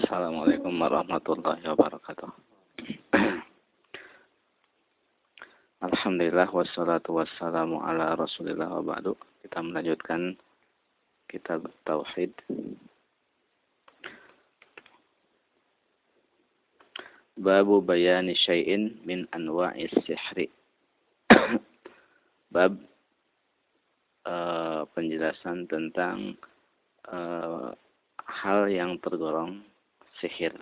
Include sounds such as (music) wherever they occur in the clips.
Assalamualaikum warahmatullahi wabarakatuh. (clears throat) Alhamdulillah wassalatu wassalamu ala Rasulillah wa ba'du. Kita melanjutkan kitab tauhid. Babu bayani syai'in min anwa'is sihri. (clears throat) Bab uh, penjelasan tentang uh, hal yang tergolong sihir.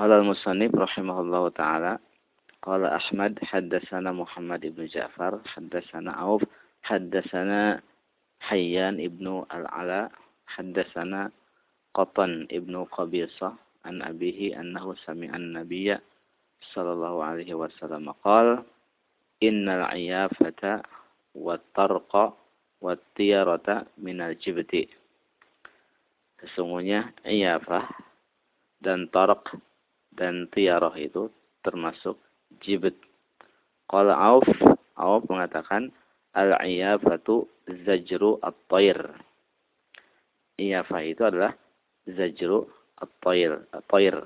قال المصنف رحمه الله تعالى قال أحمد حدثنا محمد بن جعفر حدثنا عوف حدثنا حيان ابن العلاء حدثنا قطن ابن قبيصة عن أبيه أنه سمع النبي صلى الله عليه وسلم قال innal ayafata wat tarqa wat tiyarata minal jibti. Sesungguhnya iyafah dan tarq dan tiarah itu termasuk jibt qala auf auf mengatakan al iyafatu zajru at-tayr. Iyafah itu adalah zajru at-tayr at-tayr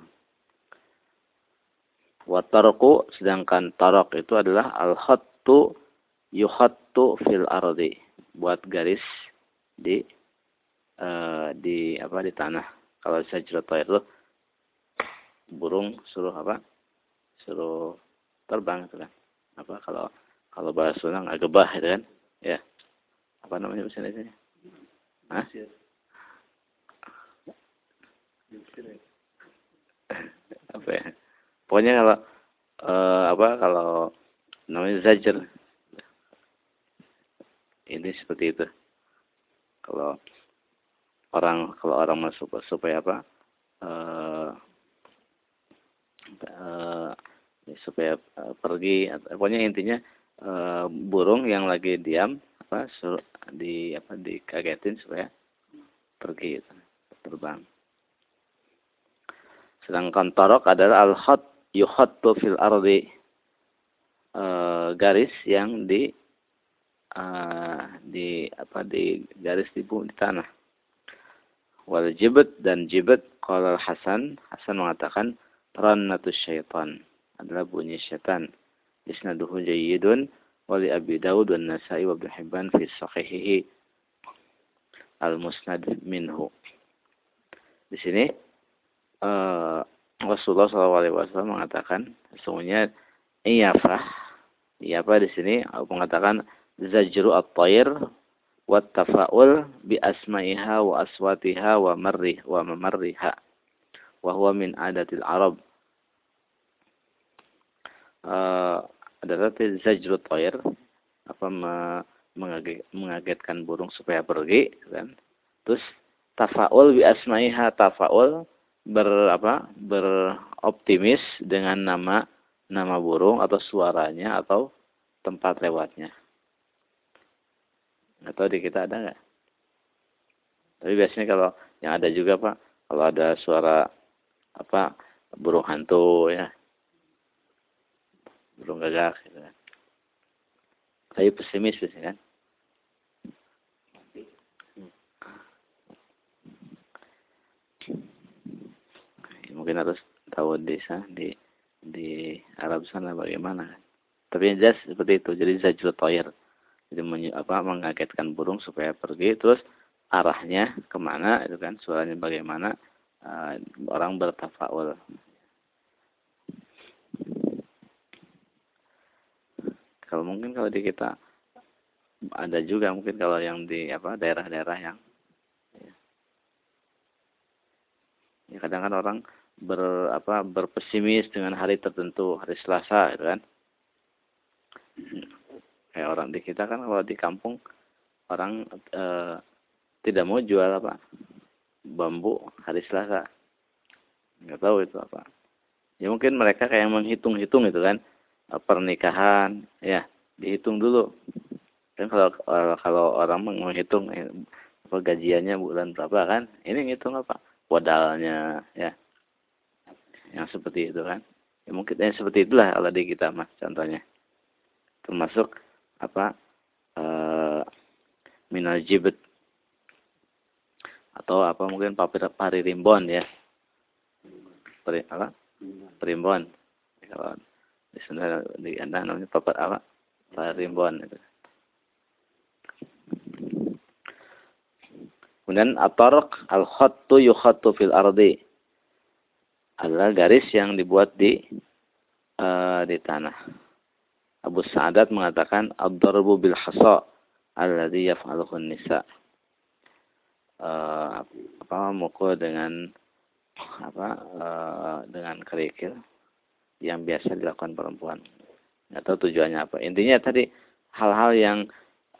Watarku sedangkan tarak itu adalah al-khattu yuhattu fil ardi. Buat garis di uh, di apa di tanah. Kalau sajrat itu burung suruh apa? Suruh terbang itu kan. Apa kalau kalau bahasa Sunda agebah itu kan? Ya. Apa namanya bahasa Indonesia? Hah? apa ya? Pokoknya kalau uh, apa kalau namanya zajer ini seperti itu. Kalau orang kalau orang masuk supaya apa? Uh, supaya pergi pokoknya intinya uh, burung yang lagi diam apa sur, di apa dikagetin supaya pergi terbang sedangkan torok adalah al-khat yuhattu fil ardi uh, garis yang di uh, di apa di garis di bumi di tanah. Wal jibat dan jibat qala Hasan Hasan mengatakan rannatus syaitan. Adalah bunyi syaitan. Isnaduhu jayyidun wali Abi Dawud dan Nasai wa Ibnu Hibban fi sahihihi. Al-musnad minhu. Di sini uh, Rasulullah SAW mengatakan sesungguhnya iyafah iyafah di sini mengatakan zajru at-tayr wa tafa'ul bi asma'iha wa aswatiha wa marrih wa mamarriha wa huwa min adatil arab. Uh, adalah zajru at-tayr apa mengagetkan burung supaya pergi kan? Terus tafa'ul bi asma'iha tafa'ul ber apa beroptimis dengan nama nama burung atau suaranya atau tempat lewatnya. Atau di kita ada nggak? Tapi biasanya kalau yang ada juga pak kalau ada suara apa burung hantu ya. Burung gagak gitu kan. Tapi pesimis biasanya kan mungkin harus tahu desa di di Arab sana bagaimana. Tapi yang jelas seperti itu. Jadi zajrul toyer jadi menyu, apa mengagetkan burung supaya pergi. Terus arahnya ke mana itu kan suaranya bagaimana uh, orang bertafaul. Kalau mungkin kalau di kita ada juga mungkin kalau yang di apa daerah-daerah yang ya, ya kadang kan orang ber apa berpesimis dengan hari tertentu hari Selasa gitu kan. Kayak orang di kita kan kalau di kampung orang e, tidak mau jual apa bambu hari Selasa. Nggak tahu itu apa. Ya mungkin mereka kayak menghitung-hitung gitu kan. E, pernikahan ya dihitung dulu. Kan kalau kalau orang menghitung eh, apa gajiannya bulan berapa kan ini ngitung apa modalnya ya yang seperti itu kan. Ya, mungkin yang seperti itulah kalau di kita mas contohnya. Termasuk apa uh, minal jibet. Atau apa mungkin papir paririmbon ya. Pari apa? Perimbon. Kalau di sana di anda namanya papir apa? Paririmbon itu. Kemudian atarq al khattu yukhattu fil ardi adalah garis yang dibuat di uh, di tanah. Abu Sa'adat mengatakan ad-darbu bil hasa alladhi yaf'aluhu nisa uh, apa mukul dengan apa uh, dengan kerikil yang biasa dilakukan perempuan. Atau tujuannya apa. Intinya tadi hal-hal yang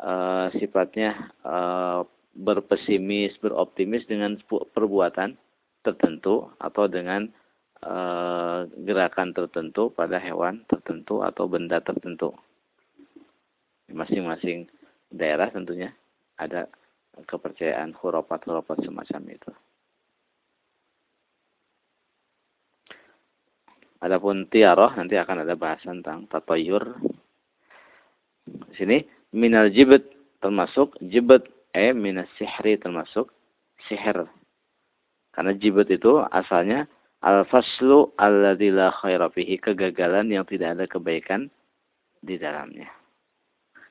uh, sifatnya uh, berpesimis beroptimis dengan perbuatan tertentu atau dengan Eh, gerakan tertentu pada hewan tertentu atau benda tertentu. Masing-masing daerah tentunya ada kepercayaan hurufat-hurufat semacam itu. Adapun tiaroh nanti akan ada bahasan tentang tatayur. Di sini minal jibet termasuk jibet eh minas sihri termasuk sihir. Karena jibet itu asalnya Al-faslu alladzi la khaira fihi kegagalan yang tidak ada kebaikan di dalamnya.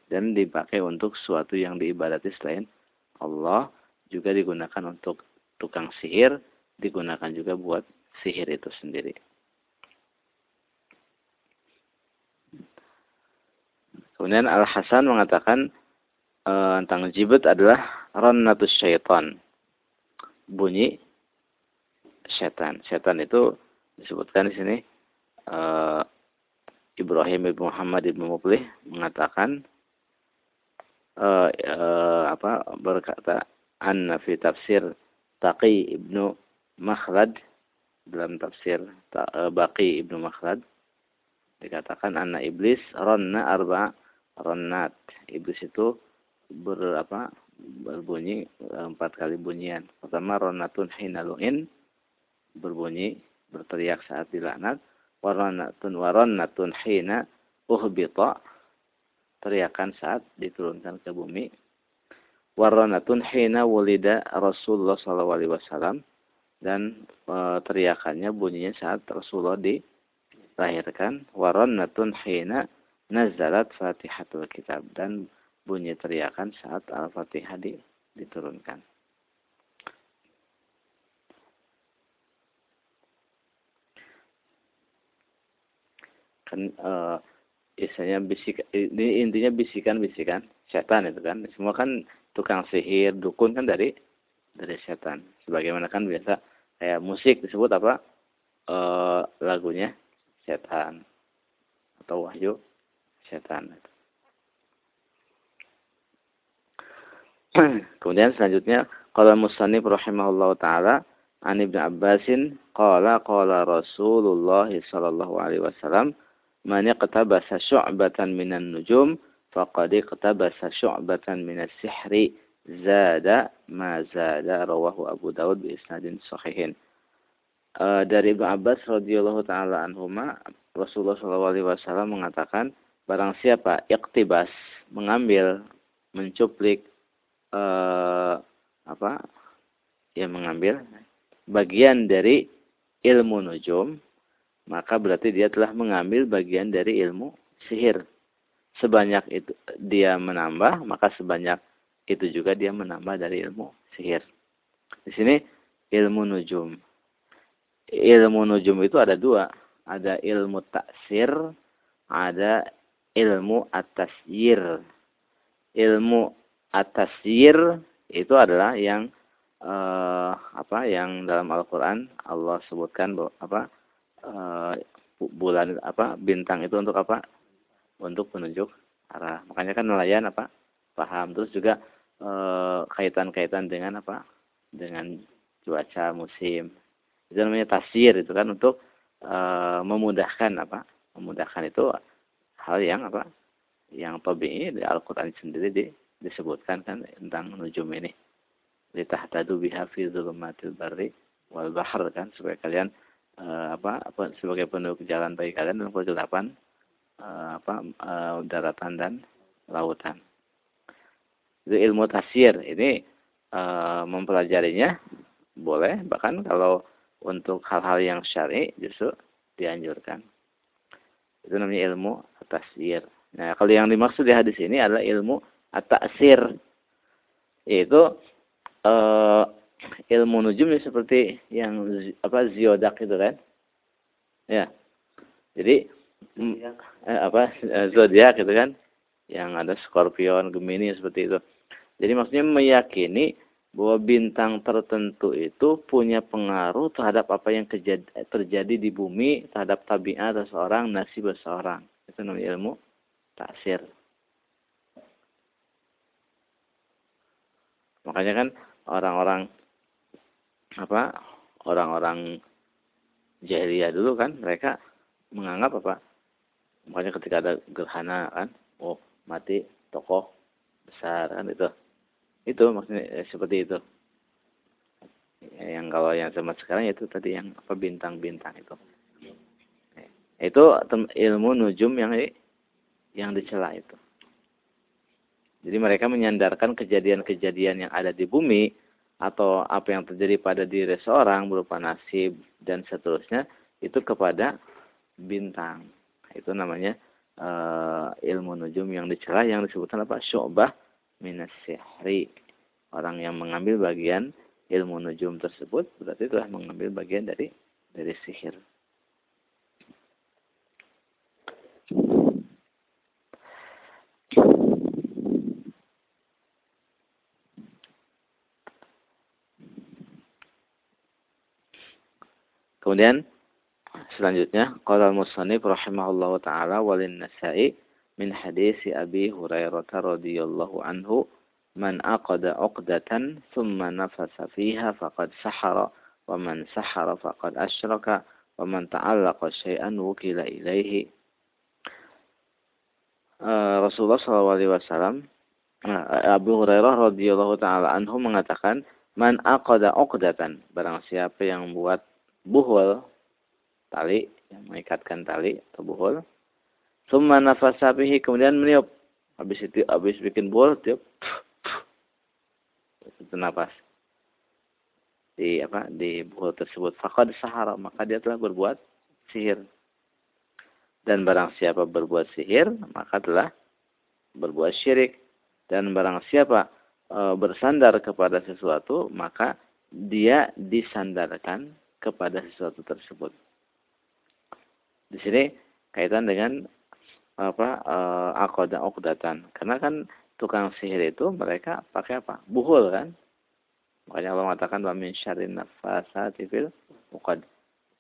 Dan dipakai untuk suatu yang diibadati selain Allah juga digunakan untuk tukang sihir, digunakan juga buat sihir itu sendiri. Kemudian Al-Hasan mengatakan e, tentang jibet adalah rannatus syaitan. Bunyi setan. Setan itu disebutkan di sini uh, Ibrahim ibn Muhammad ibn Muplih mengatakan uh, uh, apa berkata anna fi tafsir Taqi ibnu Makhlad dalam tafsir uh, Baqi ibnu Makhlad dikatakan anak iblis ronna arba ronnat iblis itu berapa berbunyi empat kali bunyian pertama ronnatun hinaluin berbunyi berteriak saat dilaknat. Warannatun warannatun hina uhbita teriakan saat diturunkan ke bumi. Warannatun hina wulida Rasulullah alaihi wasallam dan e, teriakannya bunyinya saat Rasulullah dilahirkan. Warannatun hina nazalat Fatihatul Kitab dan bunyi teriakan saat Al-Fatihah diturunkan. Kan uh, istilahnya bisik ini intinya bisikan-bisikan setan itu kan. Semua kan tukang sihir dukun kan dari dari setan. Sebagaimana kan biasa kayak musik disebut apa uh, lagunya setan atau wahyu setan (clears throat) kemudian selanjutnya kalau musannif rahimahullah taala an ibnu abbasin qala qala rasulullah sallallahu alaihi wasallam man iqtabasa syu'batan minan nujum faqad iqtabasa syu'batan minas sihri zada ma zada rawahu Abu Dawud bi isnadin sahihin. Uh, dari Ibnu Abbas radhiyallahu taala anhuma Rasulullah sallallahu alaihi wasallam mengatakan barang siapa iktibas mengambil mencuplik uh, apa ya mengambil bagian dari ilmu nujum maka berarti dia telah mengambil bagian dari ilmu sihir. Sebanyak itu dia menambah, maka sebanyak itu juga dia menambah dari ilmu sihir. Di sini ilmu nujum. Ilmu nujum itu ada dua. Ada ilmu taksir, ada ilmu atasyir. Ilmu atasyir itu adalah yang uh, apa yang dalam Al-Qur'an Allah sebutkan bahwa apa uh, bulan apa bintang itu untuk apa? Untuk penunjuk arah. Makanya kan nelayan apa? Paham. Terus juga uh, kaitan-kaitan dengan apa? Dengan cuaca musim. Itu namanya tasir itu kan untuk uh, memudahkan apa? Memudahkan itu hal yang apa? Yang tabii di Al-Qur'an sendiri di, disebutkan kan tentang nujum ini. Litahtadu biha fi dhulumatil barri wal bahr kan supaya kalian uh, apa, sebagai penduduk jalan bagi kalian dalam kegelapan uh, apa uh, daratan dan lautan. Itu ilmu tasir ini mempelajarinya boleh bahkan kalau untuk hal-hal yang syar'i justru dianjurkan. Itu namanya ilmu tasir. Nah, kalau yang dimaksud di hadis ini adalah ilmu at-ta'sir. Yaitu uh, ilmu nujum seperti yang apa ziodak itu kan. Ya. Jadi eh, apa eh, zodiak gitu kan yang ada Scorpion, Gemini seperti itu. Jadi maksudnya meyakini bahwa bintang tertentu itu punya pengaruh terhadap apa yang terjadi di bumi, terhadap tabiat seseorang, nasib seseorang. Itu namanya ilmu taksir. Makanya kan orang-orang apa orang-orang jahiliyah dulu kan mereka menganggap apa? Makanya ketika ada gerhana kan oh mati tokoh besar kan itu. Itu maksudnya eh, seperti itu. Yang kalau yang zaman sekarang itu tadi yang apa bintang-bintang itu. Itu ilmu nujum yang yang dicela itu. Jadi mereka menyandarkan kejadian-kejadian yang ada di bumi atau apa yang terjadi pada diri seorang berupa nasib dan seterusnya itu kepada bintang. Itu namanya uh, ilmu nujum yang dicela yang disebutkan apa? Syu'bah minas sihri. Orang yang mengambil bagian ilmu nujum tersebut berarti telah mengambil bagian dari dari sihir. Kemudian selanjutnya qala al-musannif rahimahullahu taala walin nasa'i min hadis Abi Hurairah radhiyallahu anhu man aqada 'uqdatan thumma nafasa fiha faqad sahara wa man sahara faqad asyraka wa man ta'allaqa syai'an wukila ilaihi uh, Rasulullah SAW uh, Abu Hurairah radhiyallahu taala anhu mengatakan man aqada 'uqdatan barang siapa yang buat buhul tali yang mengikatkan tali atau buhul. Summa nafasa bihi kemudian meniup. Habis itu habis bikin buhul tiup. Itu nafas di apa? Di buhul tersebut. Faqad sahara maka dia telah berbuat sihir. Dan barang siapa berbuat sihir maka telah berbuat syirik. Dan barang siapa e, bersandar kepada sesuatu maka dia disandarkan kepada sesuatu tersebut. Di sini kaitan dengan apa uh, akoda okdatan. Karena kan tukang sihir itu mereka pakai apa? Buhul kan? Makanya Allah mengatakan wa min syarrin nafasati fil uqad.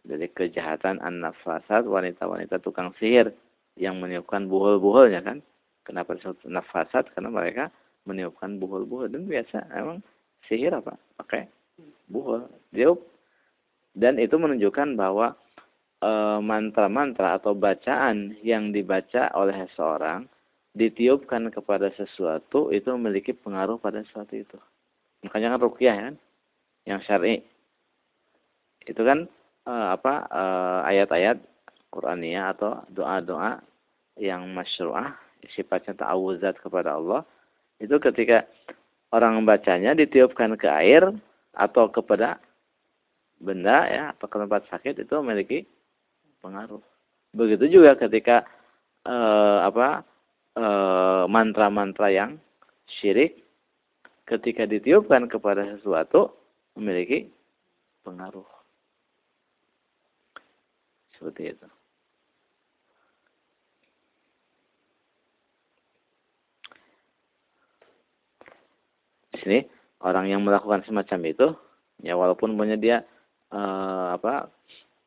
Dari kejahatan an-nafasat wanita-wanita tukang sihir yang meniupkan buhul-buhulnya kan. Kenapa disebut nafasat? Karena mereka meniupkan buhul-buhul dan biasa emang sihir apa? Pakai buhul. Dia dan itu menunjukkan bahwa e, mantra-mantra atau bacaan yang dibaca oleh seseorang ditiupkan kepada sesuatu itu memiliki pengaruh pada sesuatu itu. Makanya kan rukyah kan yang syar'i. Itu kan e, apa eh, ayat-ayat Qur'aniyah atau doa-doa yang masyru'ah sifatnya ta'awuzat kepada Allah itu ketika orang membacanya ditiupkan ke air atau kepada benda ya atau ke tempat sakit itu memiliki pengaruh. Begitu juga ketika eh, apa eh, mantra-mantra yang syirik ketika ditiupkan kepada sesuatu memiliki pengaruh. Seperti itu. Di sini orang yang melakukan semacam itu ya walaupun punya dia apa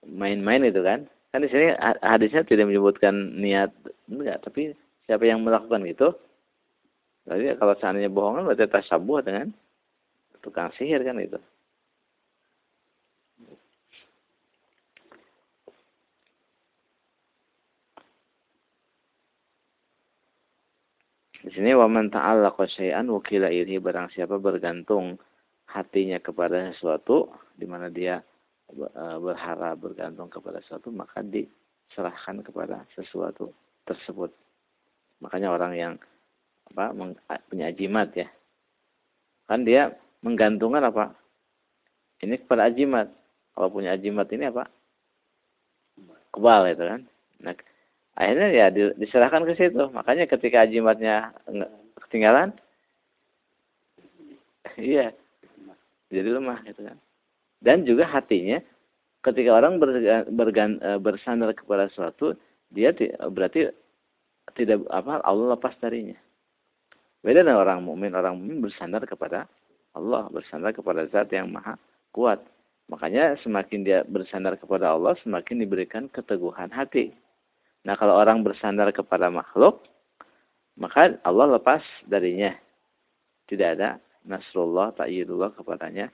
main-main itu kan. Kan di sini hadisnya tidak menyebutkan niat enggak. Tapi siapa yang melakukan itu berarti kalau seandainya bohongan berarti tasabuh dengan tukang sihir kan itu. Di sini wa man ta'allaqa syai'an wukila ilhi barang siapa bergantung hatinya kepada sesuatu di mana dia berharap bergantung kepada sesuatu maka diserahkan kepada sesuatu tersebut. Makanya orang yang apa punya ajimat ya. Kan dia menggantungkan apa? Ini kepada ajimat. Kalau punya ajimat ini apa? Kebal itu kan. Nah, akhirnya ya diserahkan ke situ. Makanya ketika ajimatnya ketinggalan, (laughs) iya, jadi lemah gitu kan. Dan juga hatinya, ketika orang bergan, e, bersandar kepada sesuatu, dia berarti tidak apa Allah lepas darinya. Beda dengan orang mukmin, orang mukmin bersandar kepada Allah, bersandar kepada Zat yang Maha Kuat. Makanya semakin dia bersandar kepada Allah, semakin diberikan keteguhan hati. Nah, kalau orang bersandar kepada makhluk, maka Allah lepas darinya. Tidak ada nasrullah, ta'yidullah kepadanya.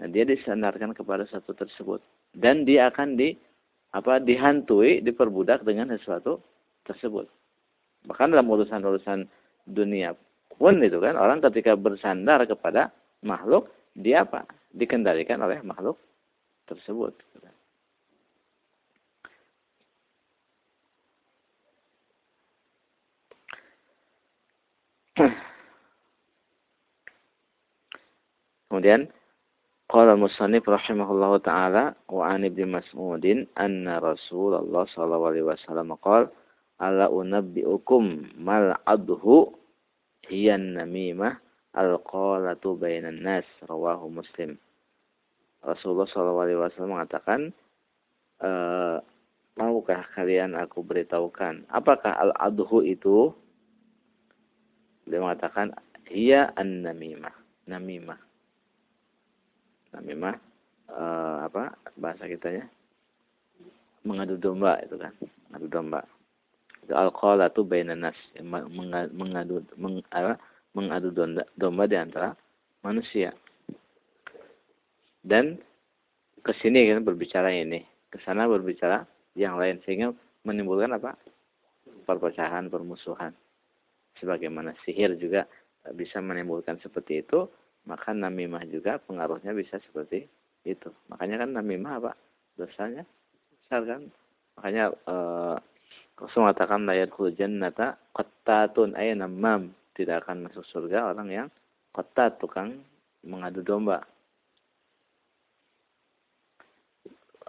Nah, dia disandarkan kepada satu tersebut. Dan dia akan di apa dihantui, diperbudak dengan sesuatu tersebut. Bahkan dalam urusan-urusan dunia pun itu kan orang ketika bersandar kepada makhluk dia apa dikendalikan oleh makhluk tersebut (clears throat) kemudian qala musannif rahimahullahu taala wa an ibnu mas'udin anna rasulullah sallallahu alaihi wasallam qala ala unabbiukum mal adhu hiyan namimah al-qalatu bainan nas rawahu muslim. Rasulullah SAW mengatakan e, maukah kalian aku beritahukan? Apakah al-adhu itu? Dia mengatakan iya an-namimah. Namimah namimah e, apa bahasa kitanya mengadu domba itu kan mengadu domba al-qalatu bainan nas mengadu meng, apa, mengadu domba, domba di antara manusia. Dan ke sini kan berbicara ini, ke sana berbicara yang lain sehingga menimbulkan apa? perpecahan, permusuhan. Sebagaimana sihir juga bisa menimbulkan seperti itu, maka namimah juga pengaruhnya bisa seperti itu. Makanya kan namimah apa? Dosanya besar kan? Makanya eh, Rasul mengatakan la yadkhul jannata qattatun ay namam. Tidak akan masuk surga orang yang qattat tukang mengadu domba.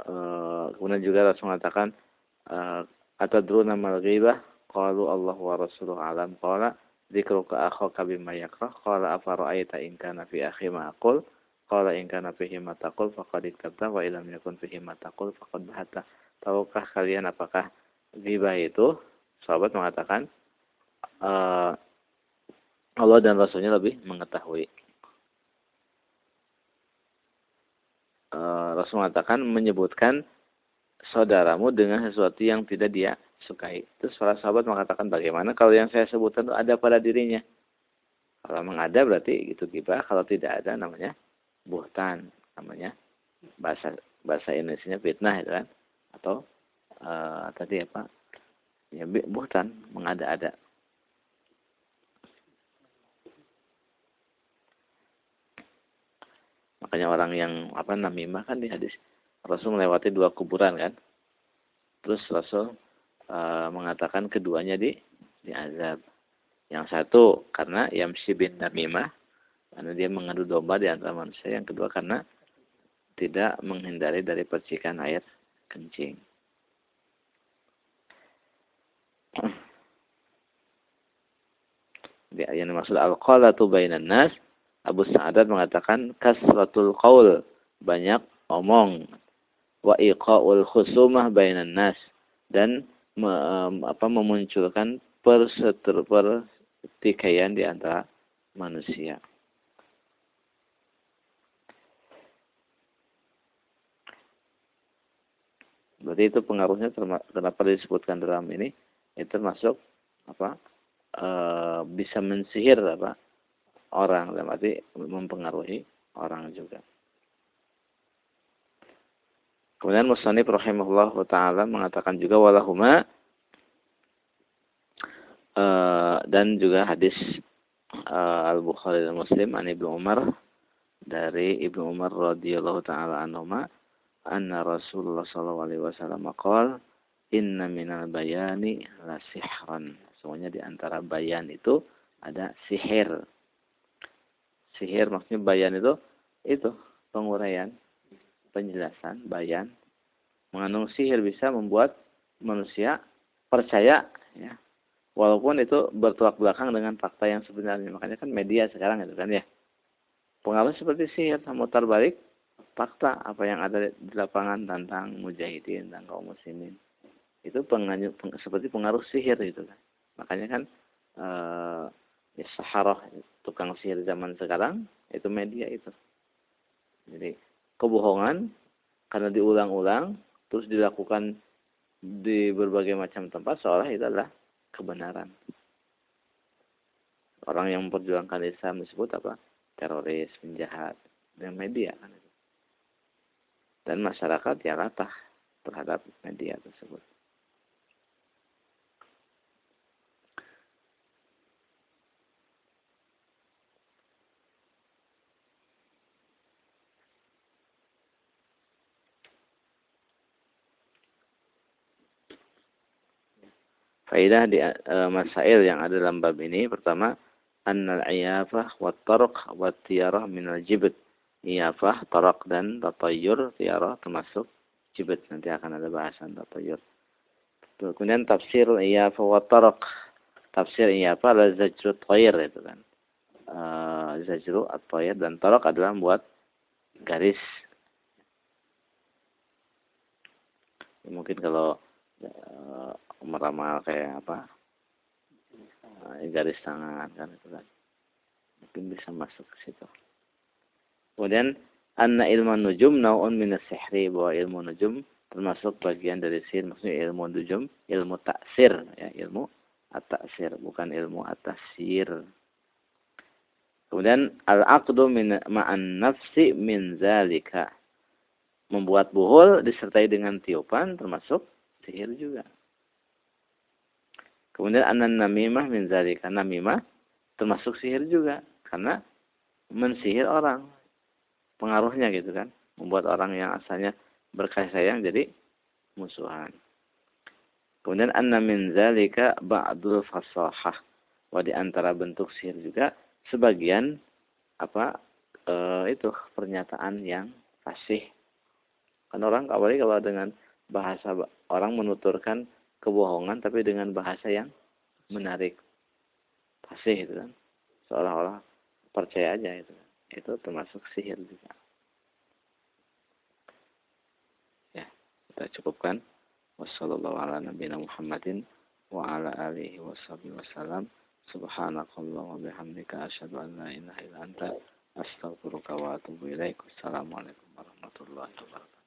Uh, kemudian juga Rasul mengatakan uh, atadruna mal ghibah qalu Allah wa rasuluhu alam qala dzikruka akhaka bima yakrah qala afara'aita in kana fi akhi ma aqul? Qala in kana fihi ma taqul faqad wa illam yakun fihi ma taqul faqad bahata tahukah kalian apakah ghibah itu? Sahabat mengatakan uh, Allah dan Rasulnya lebih mengetahui. Uh, Rasul mengatakan menyebutkan saudaramu dengan sesuatu yang tidak dia sukai. Terus para sahabat mengatakan bagaimana kalau yang saya sebutkan itu ada pada dirinya. Kalau memang ada berarti itu ghibah. Kalau tidak ada namanya buhtan. Namanya bahasa bahasa Indonesia fitnah itu kan. Atau uh, tadi apa ya bukan mengada-ada makanya orang yang apa namimah kan di hadis Rasul melewati dua kuburan kan terus Rasul uh, mengatakan keduanya di azab. Yang satu karena Yamsi bin Namimah karena dia mengadu domba di antara manusia. Yang kedua karena tidak menghindari dari percikan air kencing. (clears throat) Yang dimaksud al-qalatu bainan nas Abu Sa'adat mengatakan kasratul qaul banyak omong. Wa iqaul khusumah bainan nas dan me, apa memunculkan perseter pertikaian di antara manusia. Berarti itu pengaruhnya kenapa disebutkan dalam ini itu termasuk apa e, bisa mensihir apa orang dalam arti mempengaruhi orang juga. Kemudian Musanib rahimahullah taala mengatakan juga walahuma e, dan juga hadis e, Al Bukhari dan Muslim an Ibnu Umar dari Ibnu Umar radhiyallahu taala anhuma anna Rasulullah sallallahu alaihi wasallam qala inna minal bayani la sihran. Semuanya di antara bayan itu ada sihir. Sihir maksudnya bayan itu itu penguraian, penjelasan, bayan. Mengandung sihir bisa membuat manusia percaya ya. Walaupun itu bertolak belakang dengan fakta yang sebenarnya. Makanya kan media sekarang itu kan ya. Pengaruh seperti sihir, mutar balik fakta apa yang ada di lapangan tentang mujahidin dan kaum muslimin. Itu pengaruh, peng, seperti pengaruh sihir itu kan Makanya kan uh, ya saharah tukang sihir zaman sekarang itu media itu. Jadi kebohongan karena diulang-ulang terus dilakukan di berbagai macam tempat seolah itu adalah kebenaran. Orang yang memperjuangkan Islam disebut apa? Teroris, penjahat, dan media. Dan masyarakat ya latah terhadap media tersebut. Faidah di uh, masail yang ada dalam bab ini pertama annal iyafah wa tarq wa tiyarah min al jibt. Iyafah, tarq dan tatayyur, tiarah termasuk jibt. Nanti akan ada bahasan tatayyur. Kemudian tafsir iyafah wa tarq. Tafsir iyafah adalah zajru tayr itu kan. Uh, zajru at-tayr dan tarq adalah membuat garis. Mungkin kalau uh, meramal kayak apa uh, garis tangan kan itu kan. Mungkin bisa masuk ke situ. Kemudian anna ilmu nujum naun min sihri bahwa ilmu nujum termasuk bagian dari sihir maksudnya ilmu nujum ilmu taksir ya ilmu at-taksir bukan ilmu at-tasir kemudian al-aqdu min ma'an nafsi min zalika membuat buhul disertai dengan tiupan termasuk sihir juga Kemudian anan namimah min zalika. Namimah termasuk sihir juga. Karena mensihir orang. Pengaruhnya gitu kan. Membuat orang yang asalnya berkasih sayang jadi musuhan. Kemudian anna min zalika ba'dul fasahah. Wa di antara bentuk sihir juga sebagian apa e, itu pernyataan yang fasih. Kan orang apalagi kalau dengan bahasa orang menuturkan kebohongan tapi dengan bahasa yang menarik. Fasih itu kan. Seolah-olah percaya aja itu itu termasuk sihir juga. Ya kita cukupkan. Wassalamualaikum Muhammadin wa ala alihi wasallam subhanakallah wa bihamdika asyhadu an la ilaha illa anta astaghfiruka wa atubu ilaik. Assalamualaikum warahmatullahi wabarakatuh